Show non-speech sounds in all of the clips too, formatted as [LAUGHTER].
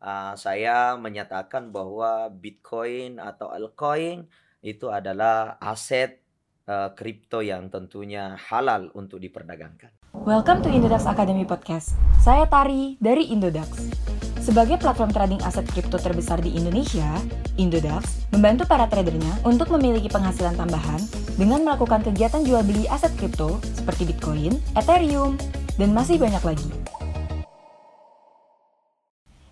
uh, saya menyatakan bahwa Bitcoin atau altcoin itu adalah aset uh, kripto yang tentunya halal untuk diperdagangkan. Welcome to Indodax Academy Podcast. Saya Tari dari Indodax. Sebagai platform trading aset kripto terbesar di Indonesia, Indodax membantu para tradernya untuk memiliki penghasilan tambahan dengan melakukan kegiatan jual beli aset kripto seperti Bitcoin, Ethereum, dan masih banyak lagi.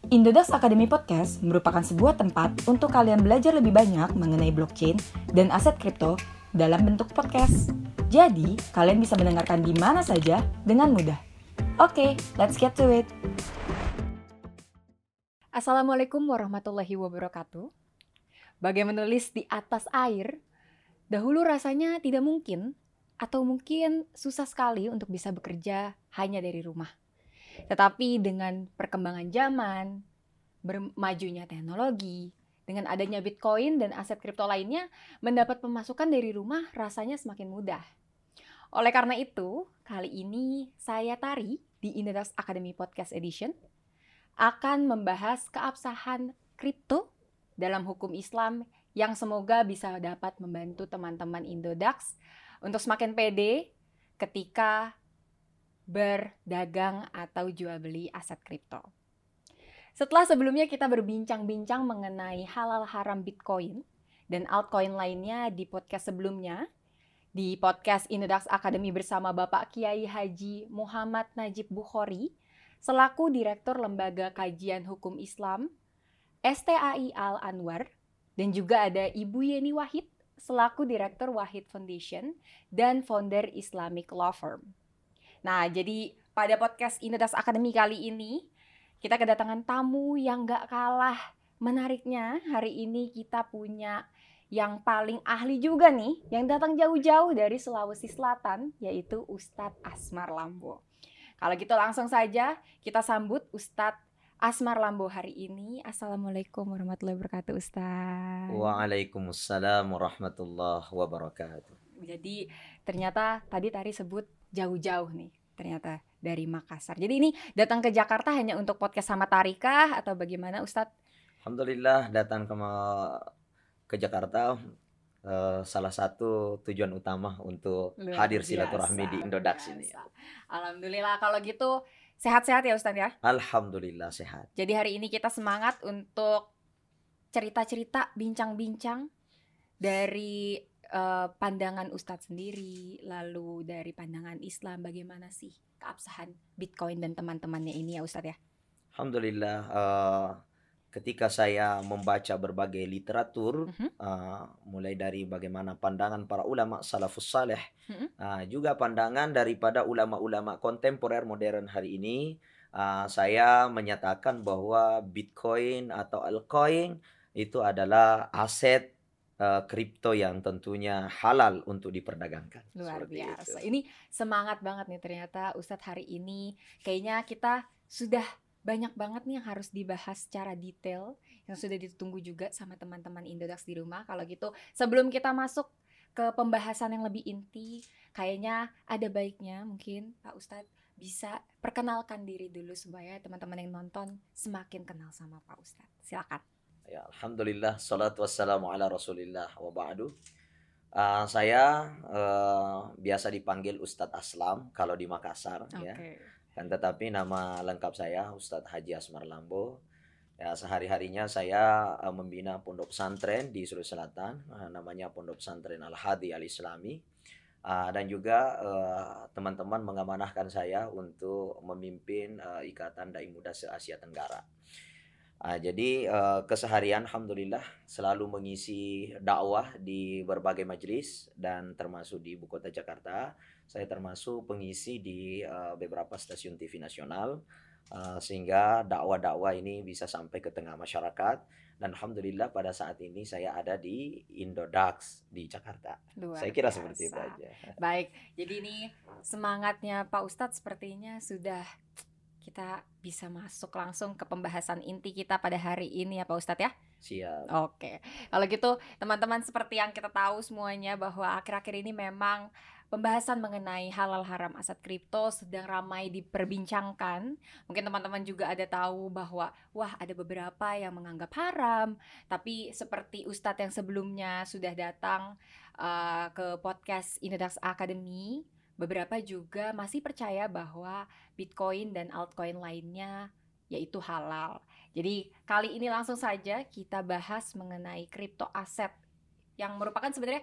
Indodax Academy Podcast merupakan sebuah tempat untuk kalian belajar lebih banyak mengenai blockchain dan aset kripto dalam bentuk podcast. Jadi, kalian bisa mendengarkan di mana saja dengan mudah. Oke, okay, let's get to it. Assalamualaikum warahmatullahi wabarakatuh. Bagai menulis di atas air, dahulu rasanya tidak mungkin atau mungkin susah sekali untuk bisa bekerja hanya dari rumah. Tetapi dengan perkembangan zaman, bermajunya teknologi, dengan adanya Bitcoin dan aset kripto lainnya, mendapat pemasukan dari rumah rasanya semakin mudah. Oleh karena itu, kali ini saya Tari di Indodax Academy Podcast Edition akan membahas keabsahan kripto dalam hukum Islam yang semoga bisa dapat membantu teman-teman Indodax untuk semakin pede ketika berdagang atau jual beli aset kripto. Setelah sebelumnya kita berbincang-bincang mengenai halal haram Bitcoin dan altcoin lainnya di podcast sebelumnya, di podcast Indodax Academy bersama Bapak Kiai Haji Muhammad Najib Bukhori, selaku Direktur Lembaga Kajian Hukum Islam STAI Al Anwar, dan juga ada Ibu Yeni Wahid, selaku Direktur Wahid Foundation dan founder Islamic Law Firm. Nah, jadi pada podcast Indodax Academy kali ini, kita kedatangan tamu yang gak kalah menariknya. Hari ini kita punya yang paling ahli juga nih, yang datang jauh-jauh dari Sulawesi Selatan, yaitu Ustadz Asmar Lambo. Kalau gitu langsung saja kita sambut Ustadz Asmar Lambo hari ini. Assalamualaikum warahmatullahi wabarakatuh Ustadz. Waalaikumsalam warahmatullahi wabarakatuh. Jadi ternyata tadi Tari sebut jauh-jauh nih ternyata dari Makassar. Jadi ini datang ke Jakarta hanya untuk podcast sama Tarika atau bagaimana Ustadz? Alhamdulillah datang ke ke Jakarta uh, salah satu tujuan utama untuk Luar hadir silaturahmi di Indodax ini. Alhamdulillah kalau gitu sehat-sehat ya Ustadz ya? Alhamdulillah sehat. Jadi hari ini kita semangat untuk cerita-cerita, bincang-bincang dari uh, pandangan Ustadz sendiri, lalu dari pandangan Islam bagaimana sih keabsahan Bitcoin dan teman-temannya ini ya Ustadz ya? Alhamdulillah uh, ketika saya membaca berbagai literatur, uh-huh. uh, mulai dari bagaimana pandangan para ulama salafus saleh, uh-huh. uh, juga pandangan daripada ulama-ulama kontemporer modern hari ini, uh, saya menyatakan bahwa Bitcoin atau altcoin itu adalah aset kripto uh, yang tentunya halal untuk diperdagangkan. Luar biasa. Itu. Ini semangat banget nih ternyata Ustadz hari ini. Kayaknya kita sudah banyak banget nih yang harus dibahas secara detail yang sudah ditunggu juga sama teman-teman Indodax di rumah. Kalau gitu, sebelum kita masuk ke pembahasan yang lebih inti, kayaknya ada baiknya mungkin Pak Ustadz bisa perkenalkan diri dulu supaya teman-teman yang nonton semakin kenal sama Pak Ustadz. Silakan. Ya, Alhamdulillah, salatu wassalamu ala rasulillah wa ba'du. Uh, saya uh, biasa dipanggil Ustadz Aslam kalau di Makassar okay. ya. Dan tetapi nama lengkap saya Ustadz Haji Asmar Lambo. Ya sehari-harinya saya uh, membina pondok pesantren di Sulawesi Selatan, uh, namanya Pondok Pesantren Al Hadi Al Islami. Uh, dan juga teman-teman uh, mengamanahkan saya untuk memimpin uh, Ikatan Dai Muda se Asia Tenggara. Uh, jadi uh, keseharian alhamdulillah selalu mengisi dakwah di berbagai majelis dan termasuk di ibu kota Jakarta. Saya termasuk pengisi di uh, beberapa stasiun TV nasional uh, sehingga dakwah-dakwah ini bisa sampai ke tengah masyarakat dan alhamdulillah pada saat ini saya ada di Indodax di Jakarta. Luar saya kira biasa. seperti itu aja. Baik, jadi ini semangatnya Pak Ustadz sepertinya sudah kita bisa masuk langsung ke pembahasan inti kita pada hari ini ya Pak Ustadz ya? Siap. Oke, kalau gitu teman-teman seperti yang kita tahu semuanya bahwa akhir-akhir ini memang pembahasan mengenai halal haram aset kripto sedang ramai diperbincangkan. Mungkin teman-teman juga ada tahu bahwa wah ada beberapa yang menganggap haram, tapi seperti Ustadz yang sebelumnya sudah datang uh, ke podcast Inedax Academy, beberapa juga masih percaya bahwa Bitcoin dan altcoin lainnya yaitu halal. Jadi kali ini langsung saja kita bahas mengenai kripto aset yang merupakan sebenarnya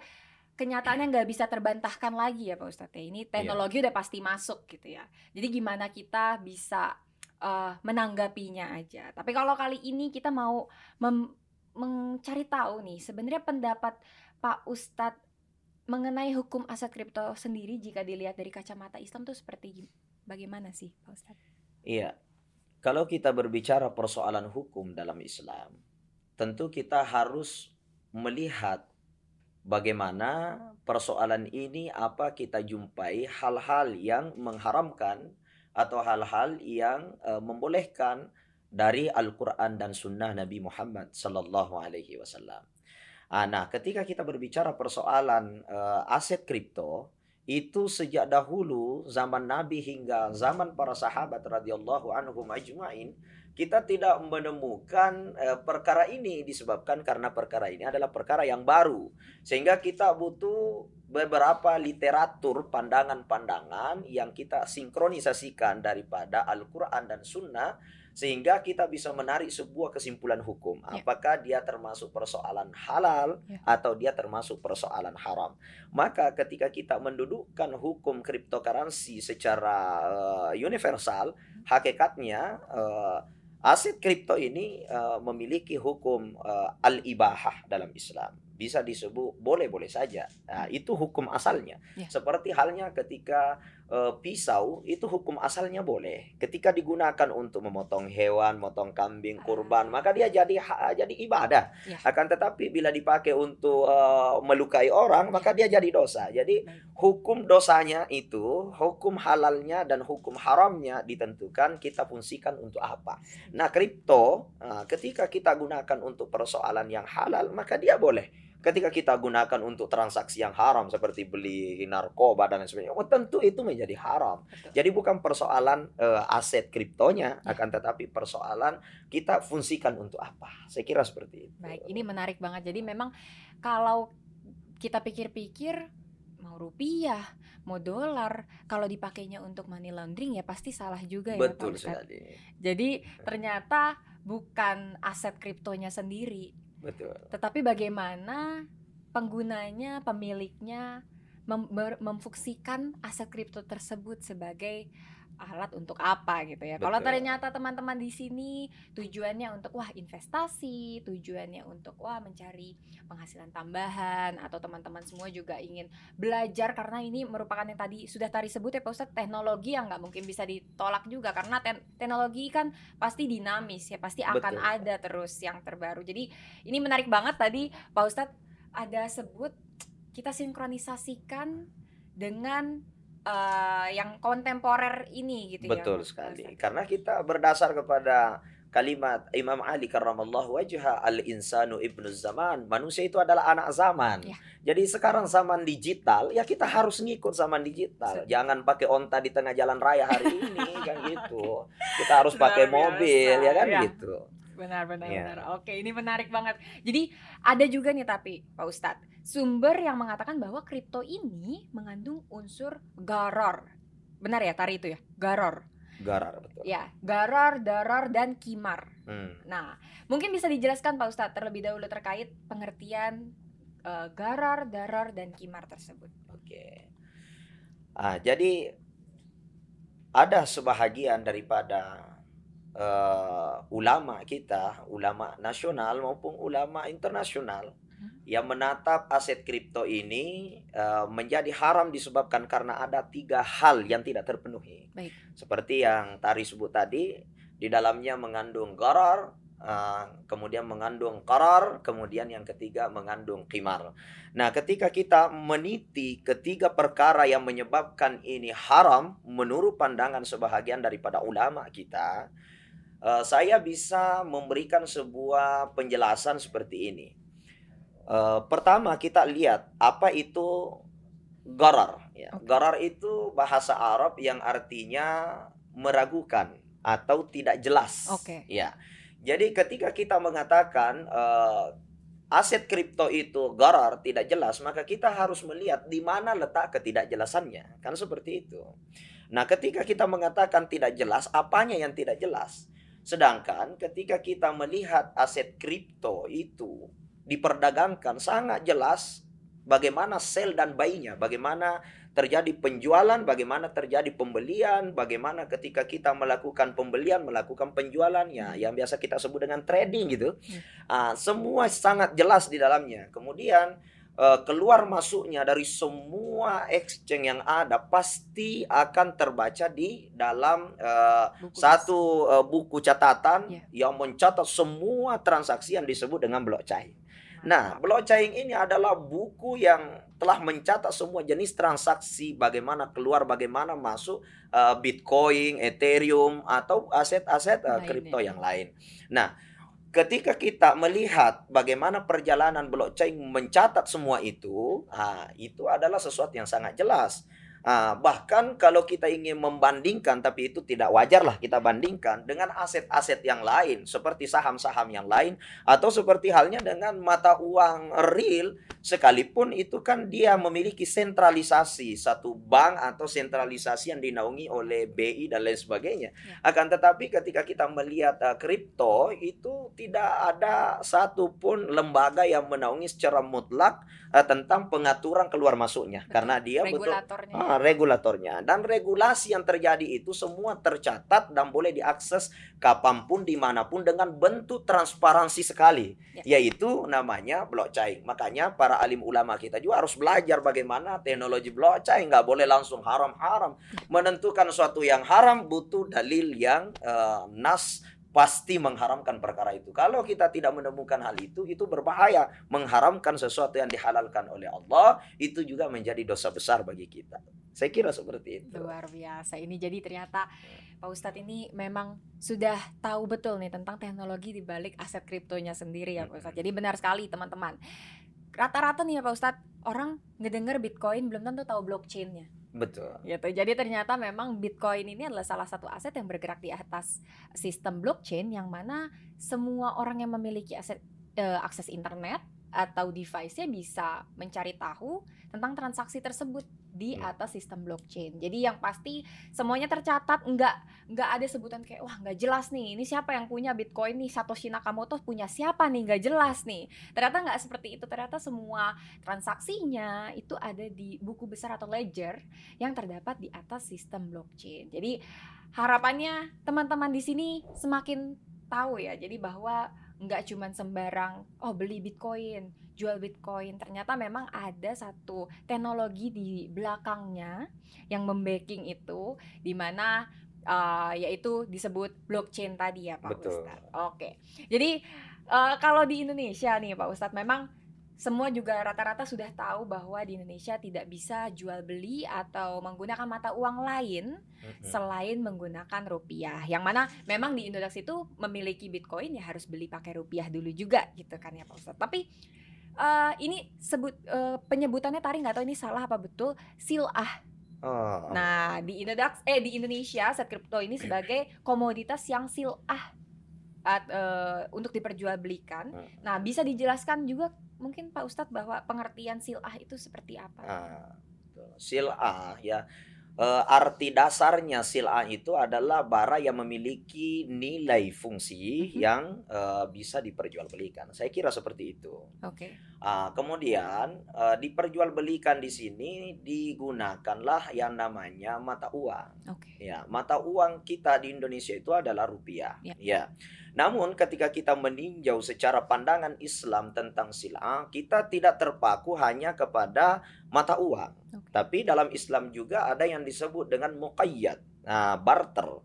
kenyataannya nggak bisa terbantahkan lagi ya Pak Ustadz. Ya. Ini iya. teknologi yeah. udah pasti masuk gitu ya. Jadi gimana kita bisa uh, menanggapinya aja. Tapi kalau kali ini kita mau mencari tahu nih sebenarnya pendapat Pak Ustadz mengenai hukum aset kripto sendiri jika dilihat dari kacamata Islam tuh seperti bagaimana sih Pak Ustadz? Iya, kalau kita berbicara persoalan hukum dalam Islam, tentu kita harus melihat bagaimana persoalan ini apa kita jumpai hal-hal yang mengharamkan atau hal-hal yang uh, membolehkan dari Al-Quran dan Sunnah Nabi Muhammad Sallallahu Alaihi Wasallam. Ah, nah, ketika kita berbicara persoalan uh, aset kripto, itu sejak dahulu zaman Nabi hingga zaman para sahabat radhiyallahu anhum ajmain kita tidak menemukan eh, perkara ini disebabkan karena perkara ini adalah perkara yang baru. Sehingga kita butuh beberapa literatur pandangan-pandangan yang kita sinkronisasikan daripada Al-Qur'an dan Sunnah sehingga kita bisa menarik sebuah kesimpulan hukum ya. apakah dia termasuk persoalan halal ya. atau dia termasuk persoalan haram maka ketika kita mendudukkan hukum cryptocurrency secara uh, universal hmm. hakikatnya uh, Aset kripto ini uh, memiliki hukum uh, al-ibahah dalam Islam. Bisa disebut boleh-boleh saja. Nah, itu hukum asalnya. Ya. Seperti halnya ketika uh, pisau itu hukum asalnya boleh. Ketika digunakan untuk memotong hewan, motong kambing, kurban, maka dia jadi jadi ibadah. Ya. Akan tetapi bila dipakai untuk uh, melukai orang, maka dia jadi dosa. Jadi hukum dosanya itu, hukum halalnya dan hukum haramnya ditentukan kita fungsikan untuk apa. Nah, kripto uh, ketika kita gunakan untuk persoalan yang halal, maka dia boleh ketika kita gunakan untuk transaksi yang haram seperti beli narkoba dan lain sebagainya, oh, tentu itu menjadi haram. Betul. Jadi bukan persoalan uh, aset kriptonya, ya. akan tetapi persoalan kita fungsikan untuk apa. Saya kira seperti itu. Baik, ini menarik banget. Jadi memang kalau kita pikir-pikir mau rupiah, mau dolar, kalau dipakainya untuk money laundering ya pasti salah juga ya Betul Pak sekali. Jadi ternyata bukan aset kriptonya sendiri, Betul. Tetapi bagaimana penggunanya, pemiliknya mem memfungsikan aset kripto tersebut sebagai alat untuk apa gitu ya. Kalau ternyata teman-teman di sini tujuannya untuk wah investasi, tujuannya untuk wah mencari penghasilan tambahan atau teman-teman semua juga ingin belajar karena ini merupakan yang tadi sudah tadi sebut ya Pak Ustadz teknologi yang nggak mungkin bisa ditolak juga karena te teknologi kan pasti dinamis ya pasti akan Betul. ada terus yang terbaru. Jadi ini menarik banget tadi Pak Ustadz ada sebut kita sinkronisasikan dengan uh, yang kontemporer ini gitu Betul ya. Betul sekali. Karena kita berdasar kepada kalimat Imam Ali karramallahu wajha al insanu ibnu zaman manusia itu adalah anak zaman ya. jadi sekarang zaman digital ya kita harus ngikut zaman digital jangan pakai onta di tengah jalan raya hari ini [LAUGHS] kan gitu kita harus pakai mobil ya kan ya. gitu benar benar ya. benar oke ini menarik banget jadi ada juga nih tapi Pak Ustadz sumber yang mengatakan bahwa kripto ini mengandung unsur garor. Benar ya tari itu ya? Garor. Garar betul. Ya, garor, daror dan kimar. Hmm. Nah, mungkin bisa dijelaskan Pak Ustadz terlebih dahulu terkait pengertian uh, garor, daror dan kimar tersebut. Oke. Ah, jadi ada sebahagian daripada uh, ulama kita, ulama nasional maupun ulama internasional yang menatap aset kripto ini uh, menjadi haram disebabkan karena ada tiga hal yang tidak terpenuhi. Baik. Seperti yang Tari sebut tadi, di dalamnya mengandung garar, uh, kemudian mengandung karar, kemudian yang ketiga mengandung kimar. Nah, ketika kita meniti ketiga perkara yang menyebabkan ini haram, menurut pandangan sebahagian daripada ulama kita, uh, saya bisa memberikan sebuah penjelasan seperti ini Uh, pertama kita lihat apa itu Garar. Ya. Okay. Garar itu bahasa Arab yang artinya meragukan atau tidak jelas. Oke. Okay. Ya. Jadi ketika kita mengatakan uh, aset kripto itu garar tidak jelas, maka kita harus melihat di mana letak ketidakjelasannya. Kan seperti itu. Nah, ketika kita mengatakan tidak jelas, apanya yang tidak jelas? Sedangkan ketika kita melihat aset kripto itu diperdagangkan sangat jelas bagaimana sell dan buy-nya, bagaimana terjadi penjualan, bagaimana terjadi pembelian, bagaimana ketika kita melakukan pembelian, melakukan penjualannya, yang biasa kita sebut dengan trading gitu. Uh, semua sangat jelas di dalamnya. Kemudian uh, keluar masuknya dari semua exchange yang ada pasti akan terbaca di dalam uh, buku satu uh, buku catatan yeah. yang mencatat semua transaksi yang disebut dengan blockchain. Nah, blockchain ini adalah buku yang telah mencatat semua jenis transaksi, bagaimana keluar, bagaimana masuk uh, Bitcoin, Ethereum, atau aset-aset uh, kripto yang lain. Nah, ketika kita melihat bagaimana perjalanan blockchain mencatat semua itu, uh, itu adalah sesuatu yang sangat jelas. Nah, bahkan kalau kita ingin membandingkan, tapi itu tidak wajar lah kita bandingkan dengan aset-aset yang lain, seperti saham-saham yang lain, atau seperti halnya dengan mata uang real, sekalipun itu kan dia memiliki sentralisasi satu bank atau sentralisasi yang dinaungi oleh BI dan lain sebagainya. Ya. Akan tetapi ketika kita melihat uh, kripto itu tidak ada satupun lembaga yang menaungi secara mutlak uh, tentang pengaturan keluar masuknya, betul. karena dia betul. Ah, regulatornya. Dan regulasi yang terjadi itu semua tercatat dan boleh diakses kapan pun di mana pun dengan bentuk transparansi sekali. Ya. yaitu namanya blockchain. Makanya para alim ulama kita juga harus belajar bagaimana teknologi blockchain. Nggak boleh langsung haram-haram. Menentukan suatu yang haram butuh dalil yang uh, nas pasti mengharamkan perkara itu. Kalau kita tidak menemukan hal itu, itu berbahaya. Mengharamkan sesuatu yang dihalalkan oleh Allah, itu juga menjadi dosa besar bagi kita. Saya kira seperti itu. Luar biasa. Ini jadi ternyata Pak Ustadz ini memang sudah tahu betul nih tentang teknologi di balik aset kriptonya sendiri ya Pak Ustadz. Jadi benar sekali teman-teman. Rata-rata nih ya Pak Ustadz, orang ngedenger Bitcoin belum tentu tahu blockchainnya Betul. Gitu. Jadi ternyata memang Bitcoin ini adalah salah satu aset yang bergerak di atas sistem blockchain yang mana semua orang yang memiliki aset uh, akses internet atau device-nya bisa mencari tahu tentang transaksi tersebut di hmm. atas sistem blockchain. Jadi yang pasti semuanya tercatat, nggak nggak ada sebutan kayak wah nggak jelas nih, ini siapa yang punya Bitcoin nih Satoshi Nakamoto punya siapa nih nggak jelas nih. Ternyata nggak seperti itu. Ternyata semua transaksinya itu ada di buku besar atau ledger yang terdapat di atas sistem blockchain. Jadi harapannya teman-teman di sini semakin tahu ya. Jadi bahwa nggak cuman sembarang oh beli bitcoin jual bitcoin ternyata memang ada satu teknologi di belakangnya yang membacking itu di mana uh, yaitu disebut blockchain tadi ya Pak Ustadz. Oke. Jadi uh, kalau di Indonesia nih Pak Ustadz memang semua juga rata-rata sudah tahu bahwa di Indonesia tidak bisa jual beli atau menggunakan mata uang lain mm-hmm. selain menggunakan rupiah. Yang mana memang di Indonesia itu memiliki Bitcoin ya harus beli pakai rupiah dulu juga gitu kan ya Pak Ustadz. Tapi uh, ini sebut uh, penyebutannya tadi nggak tahu ini salah apa betul silah. Oh. Nah di Indodax eh di Indonesia set kripto ini sebagai komoditas yang silah uh, untuk diperjualbelikan. Hmm. Nah bisa dijelaskan juga mungkin Pak Ustadz bahwa pengertian silah itu seperti apa? Nah, silah ya uh, arti dasarnya silah itu adalah barang yang memiliki nilai fungsi uh-huh. yang uh, bisa diperjualbelikan. Saya kira seperti itu. Oke. Okay. Uh, kemudian uh, diperjualbelikan di sini digunakanlah yang namanya mata uang. Okay. Ya, mata uang kita di Indonesia itu adalah rupiah. Yeah. Ya. Namun ketika kita meninjau secara pandangan Islam tentang silah, kita tidak terpaku hanya kepada mata uang. Okay. Tapi dalam Islam juga ada yang disebut dengan muqayyad, nah, barter.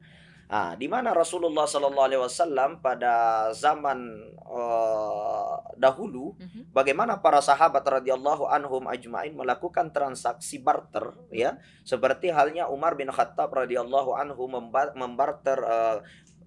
Nah, di mana Rasulullah Sallallahu Alaihi Wasallam pada zaman uh, dahulu, mm-hmm. bagaimana para sahabat radhiyallahu anhum ajmain melakukan transaksi barter, ya, seperti halnya Umar bin Khattab radhiyallahu anhu membarter uh,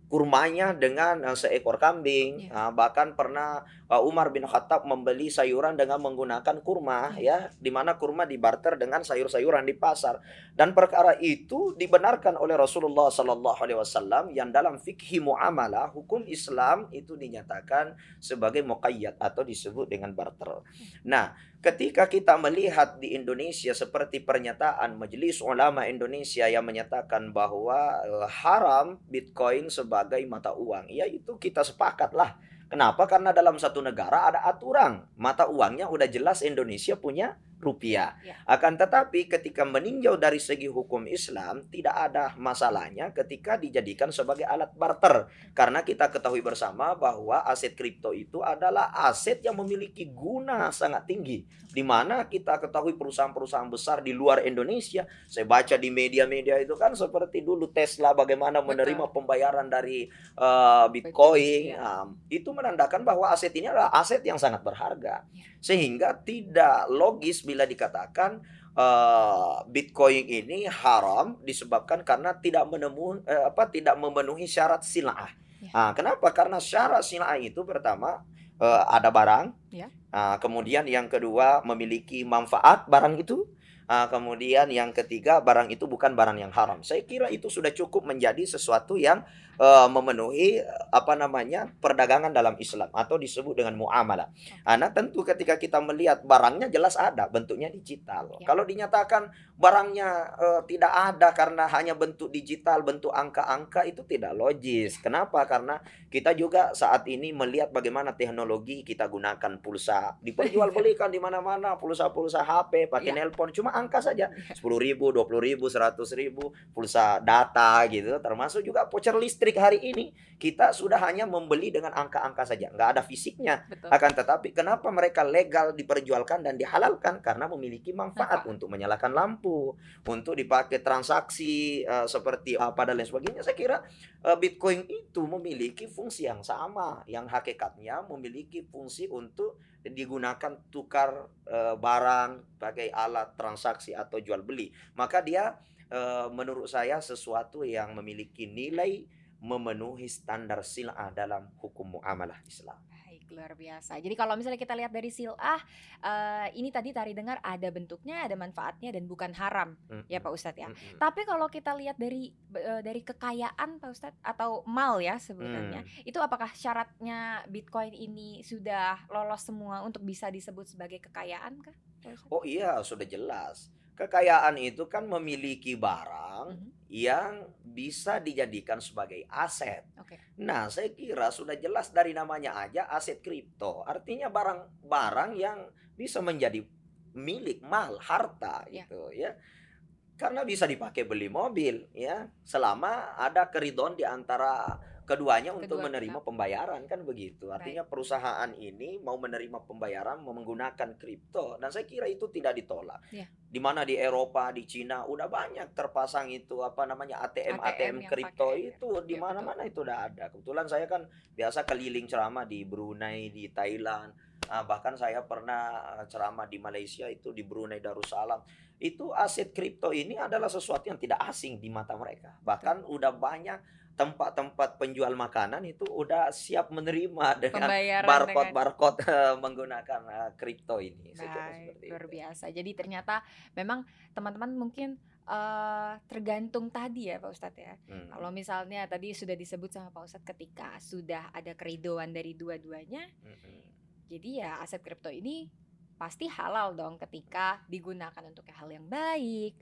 kurmanya dengan uh, seekor kambing. Yeah. Uh, bahkan pernah uh, Umar bin Khattab membeli sayuran dengan menggunakan kurma yeah. ya, di mana kurma dibarter dengan sayur-sayuran di pasar. Dan perkara itu dibenarkan oleh Rasulullah sallallahu alaihi wasallam yang dalam fikih muamalah hukum Islam itu dinyatakan sebagai muqayyad atau disebut dengan barter. Nah, ketika kita melihat di Indonesia seperti pernyataan Majelis Ulama Indonesia yang menyatakan bahwa uh, haram Bitcoin sebagai mata uang, ya itu kita sepakatlah. Kenapa? Karena dalam satu negara ada aturan. Mata uangnya udah jelas Indonesia punya rupiah. Ya. Akan tetapi ketika meninjau dari segi hukum Islam tidak ada masalahnya ketika dijadikan sebagai alat barter. Karena kita ketahui bersama bahwa aset kripto itu adalah aset yang memiliki guna sangat tinggi. Di mana kita ketahui perusahaan-perusahaan besar di luar Indonesia, saya baca di media-media itu kan seperti dulu Tesla bagaimana menerima Betul. pembayaran dari uh, Bitcoin. Betul, ya. um, itu menandakan bahwa aset ini adalah aset yang sangat berharga. Ya. Sehingga tidak logis bila dikatakan uh, Bitcoin ini haram disebabkan karena tidak menemukan uh, eh, apa tidak memenuhi syarat silah. Ya. Nah, kenapa? Karena syarat silah itu pertama uh, ada barang, ya. uh, kemudian yang kedua memiliki manfaat barang itu, uh, kemudian yang ketiga barang itu bukan barang yang haram. Saya kira itu sudah cukup menjadi sesuatu yang uh, memenuhi apa namanya perdagangan dalam Islam atau disebut dengan muamalah. Nah, tentu ketika kita melihat barangnya jelas ada bentuknya digital. Ya. Kalau dinyatakan barangnya uh, tidak ada karena hanya bentuk digital, bentuk angka-angka itu tidak logis. Kenapa? Karena kita juga saat ini melihat bagaimana teknologi kita gunakan pulsa diperjualbelikan di mana-mana pulsa-pulsa HP pakai ya. nelpon cuma angka saja iya. sepuluh ribu, dua puluh ribu, seratus ribu pulsa data gitu termasuk juga voucher listrik hari ini kita sudah hanya membeli dengan angka-angka saja, nggak ada fisiknya. Betul. Akan tetapi kenapa mereka legal diperjualkan dan dihalalkan? Karena memiliki manfaat untuk menyalakan lampu, untuk dipakai transaksi uh, seperti apa dan lain sebagainya. Saya kira uh, Bitcoin itu memiliki fungsi yang sama, yang hakikatnya memiliki fungsi untuk digunakan tukar uh, barang sebagai alat transaksi atau jual beli. Maka dia menurut saya sesuatu yang memiliki nilai memenuhi standar sil'ah dalam hukum muamalah Islam. Luar biasa. Jadi kalau misalnya kita lihat dari sil'ah, uh, ini tadi tari dengar ada bentuknya, ada manfaatnya dan bukan haram, mm -hmm. ya Pak Ustadz ya. Mm -hmm. Tapi kalau kita lihat dari uh, dari kekayaan Pak Ustadz atau mal ya sebenarnya, mm. itu apakah syaratnya Bitcoin ini sudah lolos semua untuk bisa disebut sebagai kekayaan kah? Oh iya, sudah jelas Kekayaan itu kan memiliki barang mm -hmm. yang bisa dijadikan sebagai aset. Okay. Nah, saya kira sudah jelas dari namanya aja aset kripto. Artinya barang-barang yang bisa menjadi milik, mal, harta yeah. gitu ya. Karena bisa dipakai beli mobil ya, selama ada keridon di antara keduanya Kedua untuk menerima pihak. pembayaran kan begitu. Artinya Baik. perusahaan ini mau menerima pembayaran mau menggunakan kripto dan saya kira itu tidak ditolak. Ya. Di mana di Eropa, di Cina udah banyak terpasang itu apa namanya ATM ATM, kripto itu di mana-mana itu udah ada. Kebetulan saya kan biasa keliling ceramah di Brunei, di Thailand, uh, bahkan saya pernah ceramah di Malaysia itu di Brunei Darussalam itu aset kripto ini adalah sesuatu yang tidak asing di mata mereka bahkan udah banyak tempat-tempat penjual makanan itu udah siap menerima [LAUGHS] dengan barcode dengan... barcode uh, menggunakan uh, kripto ini. Baik, luar biasa. Jadi ternyata memang teman-teman mungkin uh, tergantung tadi ya Pak Ustadz ya. Hmm. Kalau misalnya tadi sudah disebut sama Pak Ustadz ketika sudah ada keridoan dari dua-duanya, hmm. jadi ya aset kripto ini pasti halal dong ketika digunakan untuk hal yang baik,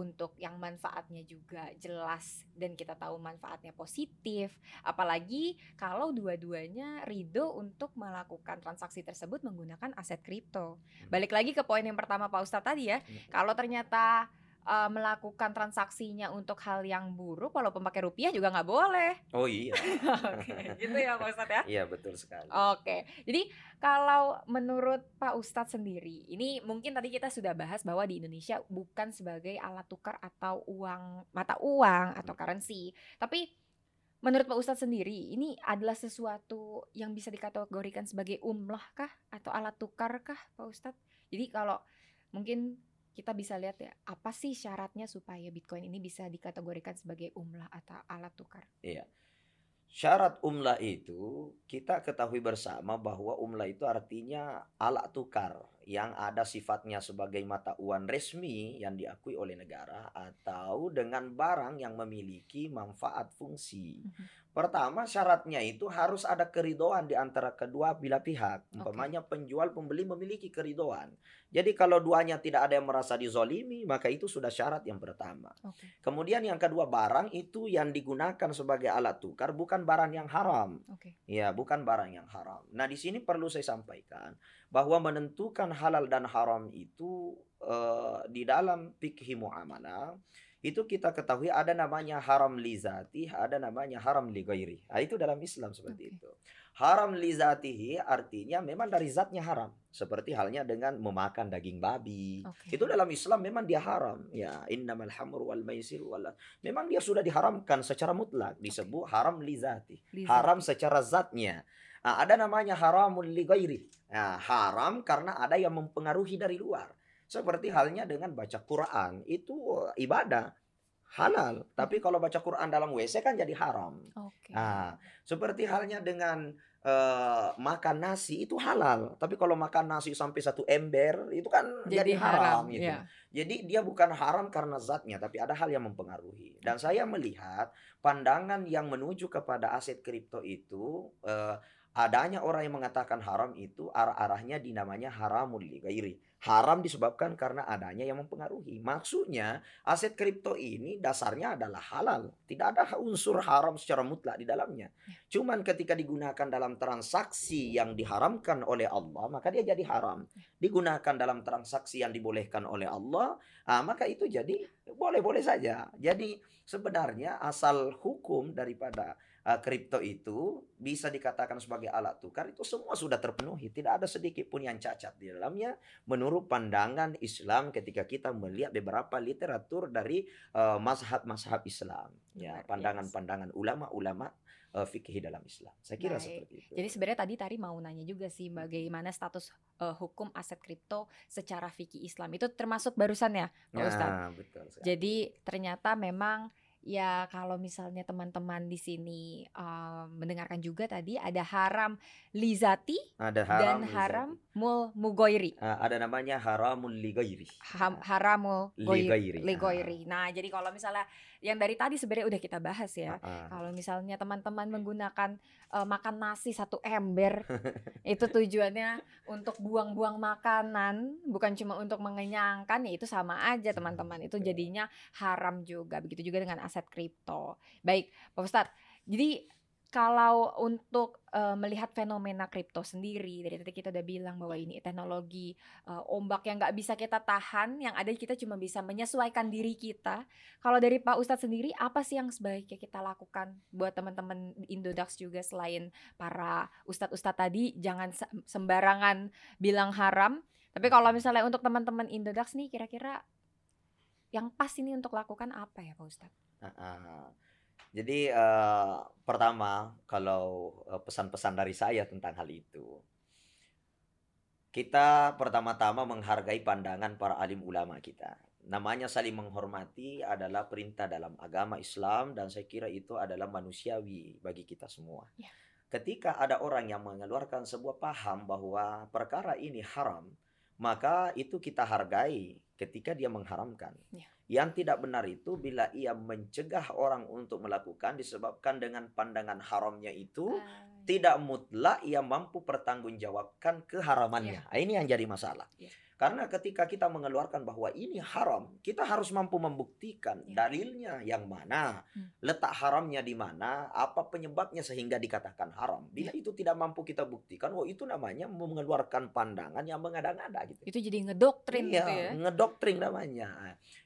untuk yang manfaatnya juga jelas dan kita tahu manfaatnya positif apalagi kalau dua-duanya ridho untuk melakukan transaksi tersebut menggunakan aset kripto hmm. balik lagi ke poin yang pertama Pak Ustadz tadi ya hmm. kalau ternyata uh, melakukan transaksinya untuk hal yang buruk walaupun pakai rupiah juga nggak boleh. Oh iya. [LAUGHS] Oke, gitu ya Pak Ustadz ya? Iya betul sekali. Oke, jadi kalau menurut Pak Ustadz sendiri, ini mungkin tadi kita sudah bahas bahwa di Indonesia bukan sebagai alat tukar atau uang mata uang atau hmm. currency, tapi menurut Pak Ustadz sendiri, ini adalah sesuatu yang bisa dikategorikan sebagai umlah kah atau alat tukar kah Pak Ustadz? Jadi kalau mungkin kita bisa lihat ya apa sih syaratnya supaya Bitcoin ini bisa dikategorikan sebagai umlah atau alat tukar? Iya. Syarat umlah itu kita ketahui bersama bahwa umlah itu artinya alat tukar yang ada sifatnya sebagai mata uang resmi yang diakui oleh negara atau dengan barang yang memiliki manfaat fungsi. Mhm. Pertama syaratnya itu harus ada keridoan di antara kedua bila pihak. Umpamanya okay. penjual pembeli memiliki keridoan. Jadi kalau duanya tidak ada yang merasa dizolimi maka itu sudah syarat yang pertama. Okay. Kemudian yang kedua barang itu yang digunakan sebagai alat tukar bukan barang yang haram. Okay. Ya bukan barang yang haram. Nah di sini perlu saya sampaikan bahwa menentukan halal dan haram itu uh, di dalam fikih muamalah itu kita ketahui ada namanya haram lizati, ada namanya haram ligairi. Nah, itu dalam Islam seperti okay. itu. Haram lizatihi artinya memang dari zatnya haram. Seperti halnya dengan memakan daging babi. Okay. Itu dalam Islam memang dia haram. Ya, innamal hamru wal maisir wal Memang dia sudah diharamkan secara mutlak disebut haram lizati. Haram secara zatnya. Nah, ada namanya haramul ligairi. Nah, haram karena ada yang mempengaruhi dari luar. Seperti halnya dengan baca Quran, itu ibadah halal. Tapi kalau baca Quran dalam WC kan jadi haram. Okay. Nah, seperti halnya dengan uh, makan nasi itu halal. Tapi kalau makan nasi sampai satu ember itu kan jadi, jadi haram, haram gitu. Yeah. Jadi dia bukan haram karena zatnya, tapi ada hal yang mempengaruhi. Dan saya melihat pandangan yang menuju kepada aset kripto itu uh, adanya orang yang mengatakan haram itu arah-arahnya dinamanya haramul gairi haram disebabkan karena adanya yang mempengaruhi. Maksudnya aset kripto ini dasarnya adalah halal. Tidak ada unsur haram secara mutlak di dalamnya. Ya. Cuman ketika digunakan dalam transaksi yang diharamkan oleh Allah, maka dia jadi haram. Ya. Digunakan dalam transaksi yang dibolehkan oleh Allah, ah, maka itu jadi boleh-boleh saja. Jadi sebenarnya asal hukum daripada Eh, kripto itu bisa dikatakan sebagai alat tukar itu semua sudah terpenuhi tidak ada sedikit pun yang cacat di dalamnya menurut pandangan Islam ketika kita melihat beberapa literatur dari uh, mazhab-mazhab Islam ya pandangan-pandangan ulama-ulama uh, fikih dalam Islam. Saya kira Baik. seperti itu. Jadi sebenarnya tadi Tari mau nanya juga sih bagaimana status uh, hukum aset kripto secara fikih Islam. Itu termasuk barusan ya, Pak nah, Betul Jadi ternyata memang ya kalau misalnya teman-teman di sini uh, mendengarkan juga tadi ada haram lizati ada haram dan haram mul mugoiri. Uh, ada namanya haramul ligoiri. Ha haramul ligoiri. Ligoiri. Nah jadi kalau misalnya yang dari tadi sebenarnya udah kita bahas ya. Uh -uh. Kalau misalnya teman-teman menggunakan uh, makan nasi satu ember, [LAUGHS] itu tujuannya untuk buang-buang makanan, bukan cuma untuk mengenyangkan, ya itu sama aja teman-teman. Itu jadinya haram juga. Begitu juga dengan aset kripto. Baik, Pak Ustadz. Jadi kalau untuk uh, melihat fenomena kripto sendiri dari tadi kita udah bilang bahwa ini teknologi uh, ombak yang nggak bisa kita tahan yang ada kita cuma bisa menyesuaikan diri kita. Kalau dari Pak Ustadz sendiri apa sih yang sebaiknya kita lakukan buat teman-teman Indodax juga selain para ustadz-ustadz tadi? Jangan sembarangan bilang haram. Tapi kalau misalnya untuk teman-teman Indodax nih kira-kira yang pas ini untuk lakukan apa ya Pak Ustadz? Uh, uh jadi uh, pertama kalau uh, pesan-pesan dari saya tentang hal itu, kita pertama-tama menghargai pandangan para alim ulama kita. Namanya saling menghormati adalah perintah dalam agama Islam dan saya kira itu adalah manusiawi bagi kita semua. Ya. Ketika ada orang yang mengeluarkan sebuah paham bahwa perkara ini haram, maka itu kita hargai ketika dia mengharamkan. Ya. Yang tidak benar itu bila ia mencegah orang untuk melakukan disebabkan dengan pandangan haramnya itu uh, tidak mutlak ia mampu pertanggungjawabkan keharamannya. Yeah. Nah, ini yang jadi masalah. Yeah. Karena ketika kita mengeluarkan bahwa ini haram, kita harus mampu membuktikan ya. dalilnya yang mana, hmm. letak haramnya di mana, apa penyebabnya sehingga dikatakan haram. Bila ya. itu tidak mampu kita buktikan, oh itu namanya mengeluarkan pandangan yang mengada-ngada gitu. Itu jadi ngedoktrin iya, gitu ya. ngedoktrin namanya.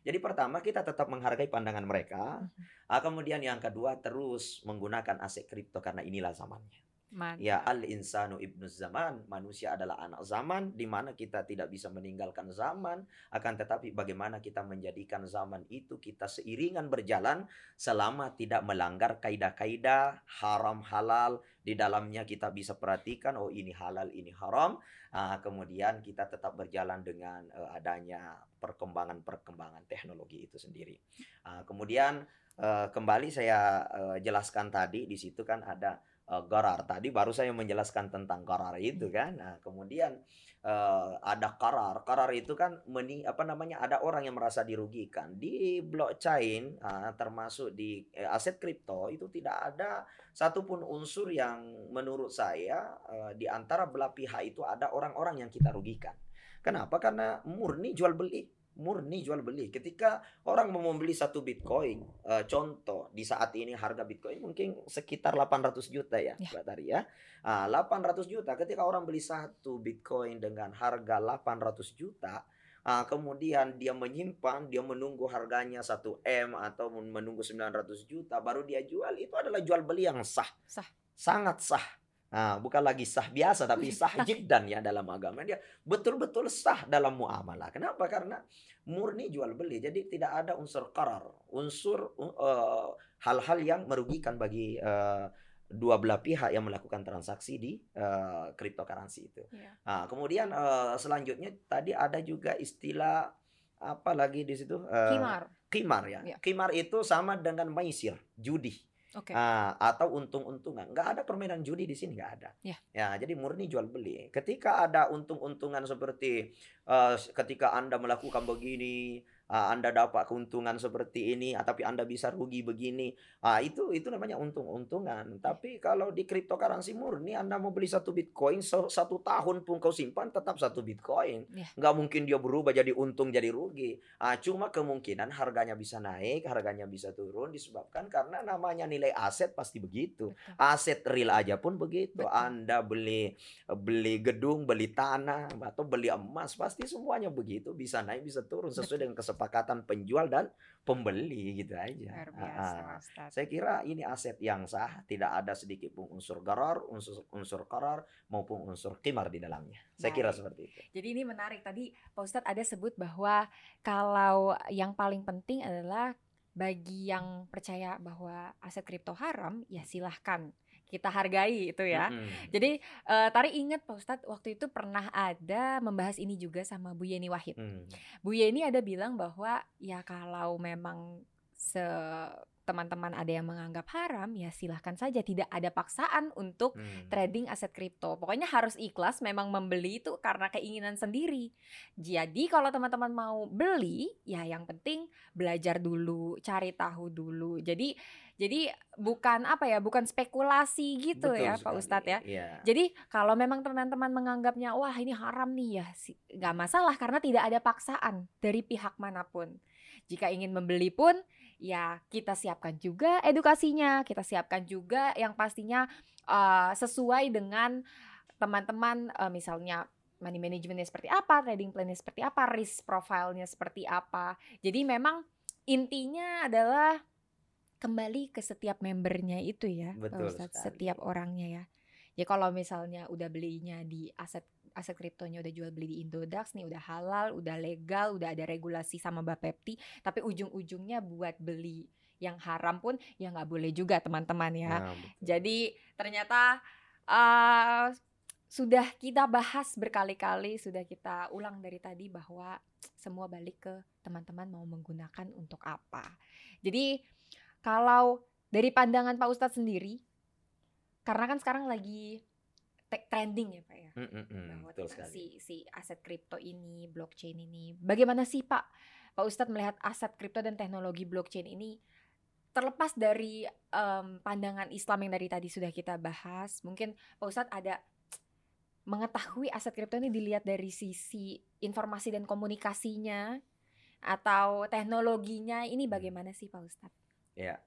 Jadi pertama kita tetap menghargai pandangan mereka, hmm. kemudian yang kedua terus menggunakan aset kripto karena inilah zamannya. Mantap. Ya al insanu ibnu zaman, manusia adalah anak zaman di mana kita tidak bisa meninggalkan zaman, akan tetapi bagaimana kita menjadikan zaman itu kita seiringan berjalan selama tidak melanggar kaidah-kaidah haram halal di dalamnya kita bisa perhatikan oh ini halal ini haram. Uh, kemudian kita tetap berjalan dengan uh, adanya perkembangan-perkembangan teknologi itu sendiri. Uh, kemudian uh, kembali saya uh, jelaskan tadi di situ kan ada uh, garar tadi baru saya menjelaskan tentang garar itu kan. Nah kemudian uh, ada karar karar itu kan meni apa namanya ada orang yang merasa dirugikan. Di blockchain uh, termasuk di uh, aset kripto itu tidak ada satupun unsur yang menurut saya uh, di antara belah pihak itu ada orang-orang yang kita rugikan. Kenapa? Karena murni jual beli murni jual beli. Ketika orang mau membeli satu Bitcoin, uh, contoh di saat ini harga Bitcoin mungkin sekitar 800 juta ya, ya. Mbak Tari ya. Uh, 800 juta ketika orang beli satu Bitcoin dengan harga 800 juta, uh, kemudian dia menyimpan, dia menunggu harganya 1 M atau menunggu 900 juta baru dia jual, itu adalah jual beli yang sah. Sah. Sangat sah Nah, bukan lagi sah biasa tapi sah jiddan ya dalam agama dia betul-betul sah dalam muamalah. Kenapa? Karena murni jual beli. Jadi tidak ada unsur karar, unsur uh, hal-hal yang merugikan bagi uh, dua belah pihak yang melakukan transaksi di uh, cryptocurrency itu. Yeah. Nah, kemudian uh, selanjutnya tadi ada juga istilah apa lagi di situ? Uh, kimar. Kimar ya. Yeah. Kimar itu sama dengan maisir, judi. Okay. Uh, atau untung-untungan. Nggak ada permainan judi di sini nggak ada. Yeah. Ya, jadi murni jual beli. Ketika ada untung-untungan seperti uh, ketika anda melakukan begini, uh, Anda dapat keuntungan seperti ini, ah, tapi Anda bisa rugi begini. Uh, itu itu namanya untung-untungan. Tapi kalau di cryptocurrency murni Anda mau beli satu Bitcoin satu tahun pun kau simpan tetap satu Bitcoin. Yeah. Nggak mungkin dia berubah jadi untung jadi rugi. Uh, cuma kemungkinan harganya bisa naik, harganya bisa turun disebabkan karena namanya nilai aset pasti begitu. Betul. Aset real aja pun begitu. Betul. Anda beli beli gedung, beli tanah atau beli emas pasti semuanya begitu bisa naik bisa turun sesuai Betul. dengan kesempatan kesepakatan penjual dan pembeli gitu aja. biasa, uh, saya kira ini aset yang sah, tidak ada sedikit pun unsur garar, unsur unsur karar maupun unsur kimar di dalamnya. Saya Baik. kira seperti itu. Jadi ini menarik tadi Pak Ustadz ada sebut bahwa kalau yang paling penting adalah bagi yang percaya bahwa aset kripto haram ya silahkan kita hargai itu ya. Mm-hmm. Jadi uh, Tari ingat Pak Ustadz waktu itu pernah ada membahas ini juga sama Bu Yeni Wahid. Mm. Bu Yeni ada bilang bahwa ya kalau memang se teman-teman ada yang menganggap haram, ya silahkan saja. Tidak ada paksaan untuk hmm. trading aset kripto. Pokoknya harus ikhlas memang membeli itu karena keinginan sendiri. Jadi kalau teman-teman mau beli, ya yang penting belajar dulu, cari tahu dulu. Jadi jadi bukan apa ya, bukan spekulasi gitu Betul ya sekali. Pak Ustadz ya. Yeah. Jadi kalau memang teman-teman menganggapnya wah ini haram nih ya, nggak masalah karena tidak ada paksaan dari pihak mana pun. Jika ingin membeli pun ya kita siapkan juga edukasinya, kita siapkan juga yang pastinya uh, sesuai dengan teman-teman uh, misalnya money managementnya seperti apa, trading plannya seperti apa, risk profile-nya seperti apa. Jadi memang intinya adalah kembali ke setiap membernya itu ya, Betul Ustaz, setiap orangnya ya. Ya kalau misalnya udah belinya di aset aset kriptonya udah jual beli di Indodax nih udah halal, udah legal, udah ada regulasi sama Bapepti, tapi ujung-ujungnya buat beli yang haram pun ya nggak boleh juga teman-teman ya. Nah, Jadi ternyata uh, sudah kita bahas berkali-kali, sudah kita ulang dari tadi bahwa semua balik ke teman-teman mau menggunakan untuk apa. Jadi kalau dari pandangan Pak Ustadz sendiri, karena kan sekarang lagi trending ya pak ya mm, mm, mm, bahwa betul sekali. si si aset kripto ini blockchain ini bagaimana sih pak pak Ustadz melihat aset kripto dan teknologi blockchain ini terlepas dari um, pandangan Islam yang dari tadi sudah kita bahas mungkin pak Ustadz ada mengetahui aset kripto ini dilihat dari sisi informasi dan komunikasinya atau teknologinya ini bagaimana sih pak Ustadz? Ya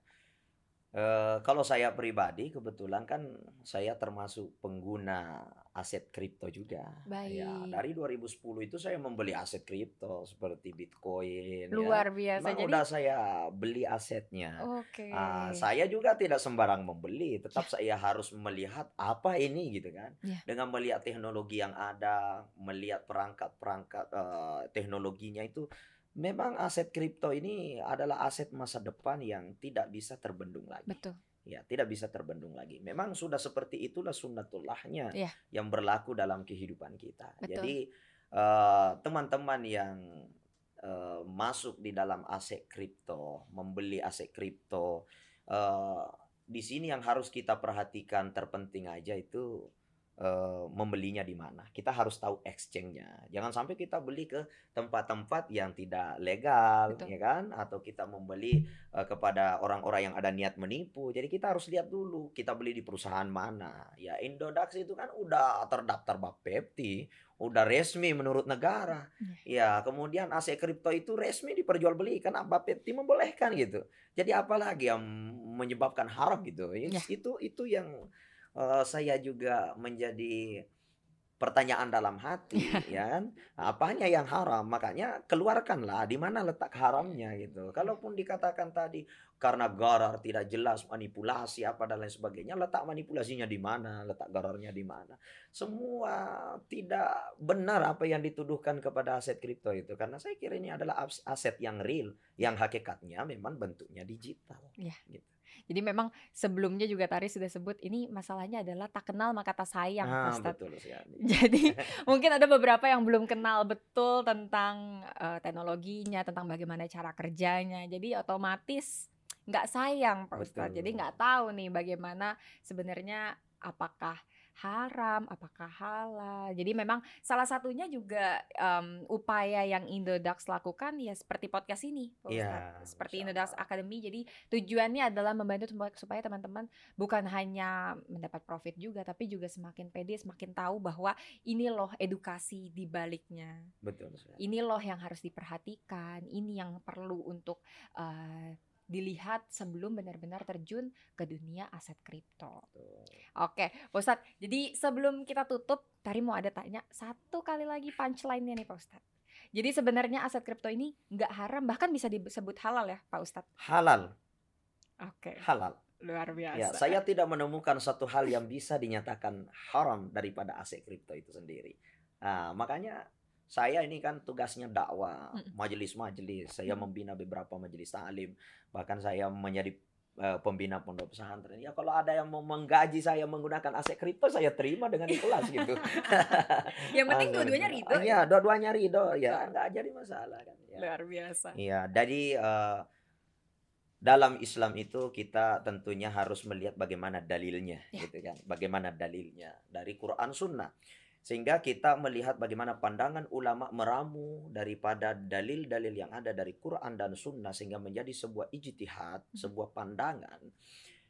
Uh, kalau saya pribadi kebetulan kan saya termasuk pengguna aset kripto juga. Ya, Baik. Ya, dari 2010 itu saya membeli aset kripto seperti Bitcoin. Ya. Luar ya. biasa. Memang Jadi udah saya beli asetnya. Oke. Okay. Uh, saya juga tidak sembarang membeli, tetap ya. saya harus melihat apa ini gitu kan. Ya. Dengan melihat teknologi yang ada, melihat perangkat-perangkat uh, teknologinya itu memang aset kripto ini adalah aset masa depan yang tidak bisa terbendung lagi. Betul. Ya, tidak bisa terbendung lagi. Memang sudah seperti itulah sunnatullahnya ya. yang berlaku dalam kehidupan kita. Betul. Jadi eh, teman-teman uh, yang uh, masuk di dalam aset kripto, membeli aset kripto, uh, di sini yang harus kita perhatikan terpenting aja itu uh, membelinya di mana. Kita harus tahu exchange-nya. Jangan sampai kita beli ke tempat-tempat yang tidak legal, Betul. ya kan? Atau kita membeli uh, kepada orang-orang yang ada niat menipu. Jadi kita harus lihat dulu kita beli di perusahaan mana. Ya Indodax itu kan udah terdaftar Bapepti, udah resmi menurut negara. Iya. Ya, kemudian aset kripto itu resmi diperjualbelikan Bapepti membolehkan gitu. Jadi apalagi yang menyebabkan haram gitu. Ya. Itu itu yang uh, saya juga menjadi pertanyaan dalam hati ya kan? Apanya yang haram? Makanya keluarkanlah di mana letak haramnya gitu. Kalaupun dikatakan tadi karena garar tidak jelas manipulasi apa dan lain sebagainya letak manipulasinya di mana? Letak gararnya di mana? Semua tidak benar apa yang dituduhkan kepada aset kripto itu. Karena saya kira ini adalah aset yang real yang hakikatnya memang bentuknya digital ya. gitu jadi memang sebelumnya juga Tari sudah sebut ini masalahnya adalah tak kenal maka tak sayang, ah, Betul sekali. [LAUGHS] Jadi [LAUGHS] mungkin ada beberapa yang belum kenal betul tentang uh, teknologinya, tentang bagaimana cara kerjanya. Jadi otomatis nggak sayang Pak Ustadz. Jadi nggak tahu nih bagaimana sebenarnya apakah haram, apakah halal. Jadi memang salah satunya juga um, upaya yang Indodax lakukan ya seperti podcast ini, ya, seperti Indodax Academy. Jadi tujuannya adalah membantu supaya teman-teman bukan hanya mendapat profit juga, tapi juga semakin pede, semakin tahu bahwa ini loh edukasi di baliknya. Betul. Ini loh yang harus diperhatikan, ini yang perlu untuk uh, dilihat sebelum benar-benar terjun ke dunia aset kripto. Oke, Pak Ustadz. Jadi sebelum kita tutup, Tari mau ada tanya satu kali lagi punchline-nya nih Pak Ustadz. Jadi sebenarnya aset kripto ini nggak haram, bahkan bisa disebut halal ya Pak Ustadz? Halal. Oke. Halal. Luar biasa. Ya, saya tidak menemukan satu hal yang bisa dinyatakan haram daripada aset kripto itu sendiri. Nah, makanya saya ini kan tugasnya dakwah, majelis-majelis. Saya membina beberapa majelis taklim. Bahkan saya menjadi uh, pembina pondok pesantren. Ya kalau ada yang mau menggaji saya menggunakan aset kripto, saya terima dengan ikhlas [LAUGHS] gitu. yang penting dua-duanya ridho. Iya, ya, dua-duanya ridho. Ya, nggak jadi masalah kan. Ya. Luar biasa. Iya, jadi uh, dalam Islam itu kita tentunya harus melihat bagaimana dalilnya, ya. gitu kan? Bagaimana dalilnya dari Quran Sunnah. Sehingga kita melihat bagaimana pandangan ulama meramu daripada dalil-dalil yang ada dari Quran dan Sunnah sehingga menjadi sebuah ijtihad, hmm. sebuah pandangan.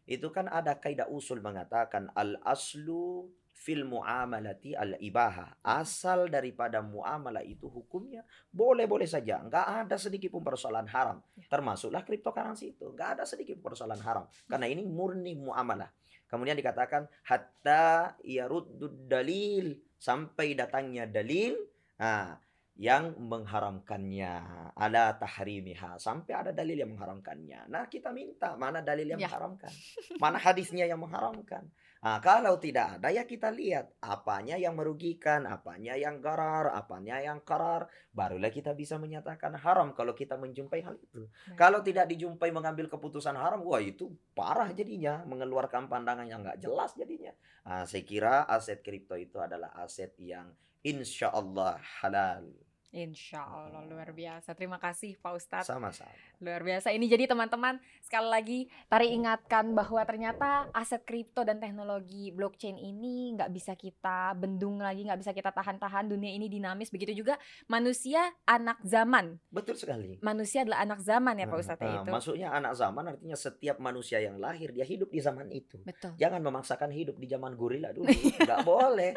Itu kan ada kaidah usul mengatakan al-aslu fil muamalati al ibaha. Asal daripada muamalah itu hukumnya boleh-boleh saja. Enggak ada sedikit pun persoalan haram. Ya. Termasuklah cryptocurrency itu. Enggak ada sedikit pun persoalan haram. Karena ini murni muamalah. Kemudian dikatakan hatta yaruddud dalil sampai datangnya dalil nah, yang mengharamkannya. Ada tahrimiha sampai ada dalil yang mengharamkannya. Nah kita minta mana dalil yang ya. mengharamkan? Mana hadisnya yang mengharamkan nah, kalau tidak ada ya kita lihat apanya yang merugikan apanya yang garar apanya yang karar. Barulah kita bisa menyatakan haram kalau kita menjumpai hal itu. Nah. kalau tidak dijumpai mengambil keputusan haram wah itu parah jadinya mengeluarkan pandangan yang nggak jelas jadinya. Nah, saya kira aset kripto itu adalah aset yang insya Allah halal Insya Allah luar biasa. Terima kasih Pak Ustadz. Sama-sama. Luar biasa. Ini jadi teman-teman sekali lagi Tari ingatkan bahwa ternyata aset kripto dan teknologi blockchain ini nggak bisa kita bendung lagi, nggak bisa kita tahan-tahan. Dunia ini dinamis. Begitu juga manusia anak zaman. Betul sekali. Manusia adalah anak zaman ya Pak Ustadz nah, itu. Maksudnya anak zaman artinya setiap manusia yang lahir dia hidup di zaman itu. Betul. Jangan memaksakan hidup di zaman gorila dulu. nggak [LAUGHS] boleh.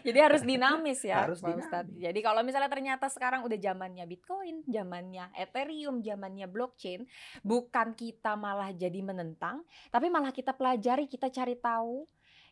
jadi harus dinamis ya harus Pak Ustadz. Jadi kalau misalnya ternyata sekarang udah zamannya Bitcoin, zamannya Ethereum, zamannya blockchain, bukan kita malah jadi menentang, tapi malah kita pelajari, kita cari tahu,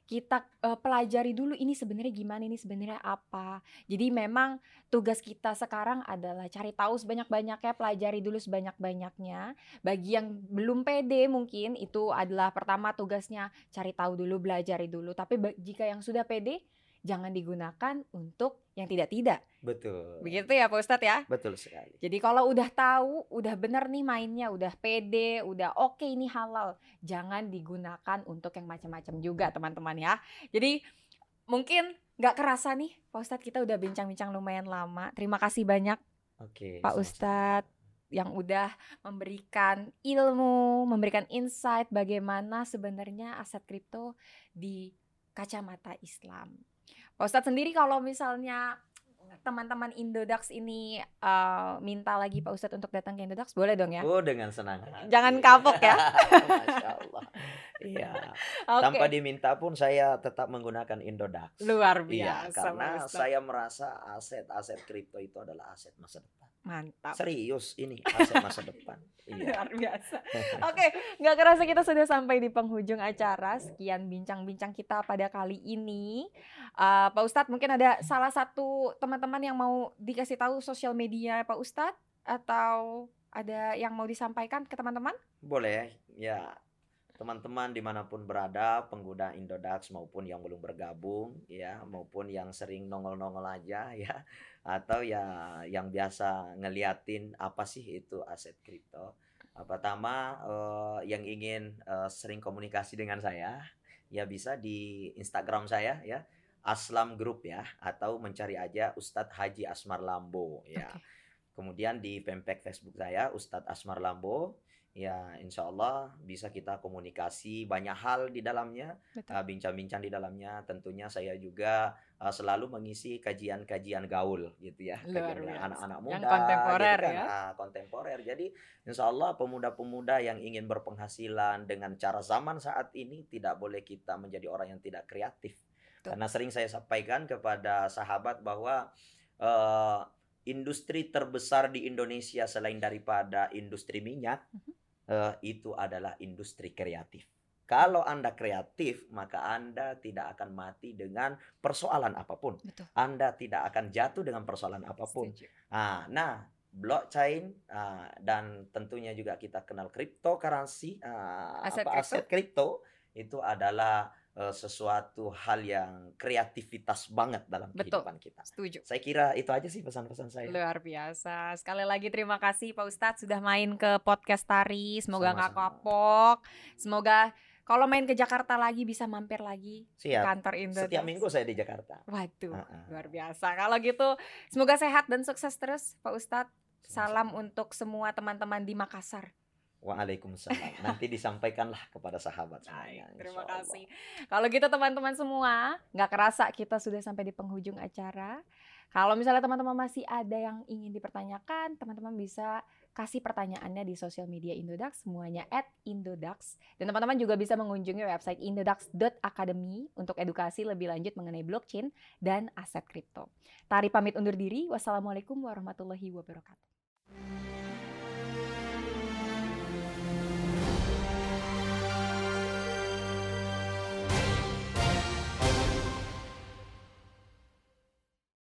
kita uh, pelajari dulu ini sebenarnya gimana ini sebenarnya apa. Jadi memang tugas kita sekarang adalah cari tahu sebanyak-banyaknya pelajari dulu sebanyak-banyaknya. Bagi yang belum pede mungkin itu adalah pertama tugasnya cari tahu dulu belajar dulu. Tapi jika yang sudah pede jangan digunakan untuk yang tidak-tidak. Betul. Begitu ya Pak Ustadz ya? Betul sekali. Jadi kalau udah tahu, udah bener nih mainnya, udah pede, udah oke okay, ini halal, jangan digunakan untuk yang macam-macam juga teman-teman ya. Jadi mungkin nggak kerasa nih Pak Ustadz kita udah bincang-bincang lumayan lama. Terima kasih banyak Oke, Pak Ustadz yang udah memberikan ilmu, memberikan insight bagaimana sebenarnya aset kripto di kacamata Islam. Ustadz sendiri kalau misalnya teman-teman Indodax ini uh, minta lagi Pak Ustadz untuk datang ke Indodax, boleh dong ya? Oh, dengan senang hati. Jangan kapok ya. [LAUGHS] Masya Allah. Iya. [LAUGHS] Okay. Tanpa diminta pun saya tetap menggunakan Indodax. Luar iya, biasa. Iya, karena saya merasa aset-aset kripto itu adalah aset masa depan. Mantap. Serius ini aset masa [LAUGHS] depan. Iya. Luar biasa. [LAUGHS] Oke, nggak kerasa kita sudah sampai di penghujung acara. Sekian bincang-bincang kita pada kali ini. Uh, Pak Ustadz mungkin ada salah satu teman-teman yang mau dikasih tahu sosial media Pak Ustadz atau ada yang mau disampaikan ke teman-teman? Boleh. Ya, teman-teman di mana pun berada pengguna Indodax maupun yang belum bergabung ya maupun yang sering nongol-nongol aja [LAUGHS] ya atau ya yang biasa ngeliatin apa sih itu aset kripto pertama uh, yang ingin uh, sering komunikasi dengan saya ya bisa di Instagram saya ya Aslam Group ya atau mencari aja Ustadz Haji Asmar Lambo ya okay. kemudian di fanpage Facebook saya Ustadz Asmar Lambo ya insya Allah bisa kita komunikasi banyak hal di dalamnya uh, bincang-bincang di dalamnya. Tentunya saya juga uh, selalu mengisi kajian-kajian gaul gitu ya anak-anak muda yang kontemporer gitu kan, ya. Uh, kontemporer. Jadi insya Allah pemuda-pemuda yang ingin berpenghasilan dengan cara zaman saat ini tidak boleh kita menjadi orang yang tidak kreatif. Betul. karena sering saya sampaikan kepada sahabat bahwa uh, industri terbesar di Indonesia selain daripada industri minyak uh mhm. -huh uh, itu adalah industri kreatif. Kalau Anda kreatif, maka Anda tidak akan mati dengan persoalan apa pun. Betul. Anda tidak akan jatuh dengan persoalan apa pun. Nah, nah, blockchain uh, dan tentunya juga kita kenal cryptocurrency, uh, aset, apa, aset kripto itu adalah uh, sesuatu hal yang kreativitas banget dalam Betul. kehidupan kita. Setuju. Saya kira itu aja sih pesan-pesan saya. Luar biasa. Sekali lagi terima kasih Pak Ustadz sudah main ke podcast Tari. Semoga nggak kapok. Semoga kalau main ke Jakarta lagi bisa mampir lagi Siap. kantor Indo. Setiap minggu saya di Jakarta. Waduh, uh -uh. luar biasa. Kalau gitu semoga sehat dan sukses terus Pak Ustadz. Salam untuk semua teman-teman di Makassar. Waalaikumsalam. [LAUGHS] Nanti disampaikanlah kepada sahabat semuanya. Terima kasih. Kalau gitu teman-teman semua, nggak kerasa kita sudah sampai di penghujung acara. Kalau misalnya teman-teman masih ada yang ingin dipertanyakan, teman-teman bisa kasih pertanyaannya di sosial media Indodax, semuanya at Indodax. Dan teman-teman juga bisa mengunjungi website indodax.academy untuk edukasi lebih lanjut mengenai blockchain dan aset kripto. Tari pamit undur diri. Wassalamualaikum warahmatullahi wabarakatuh.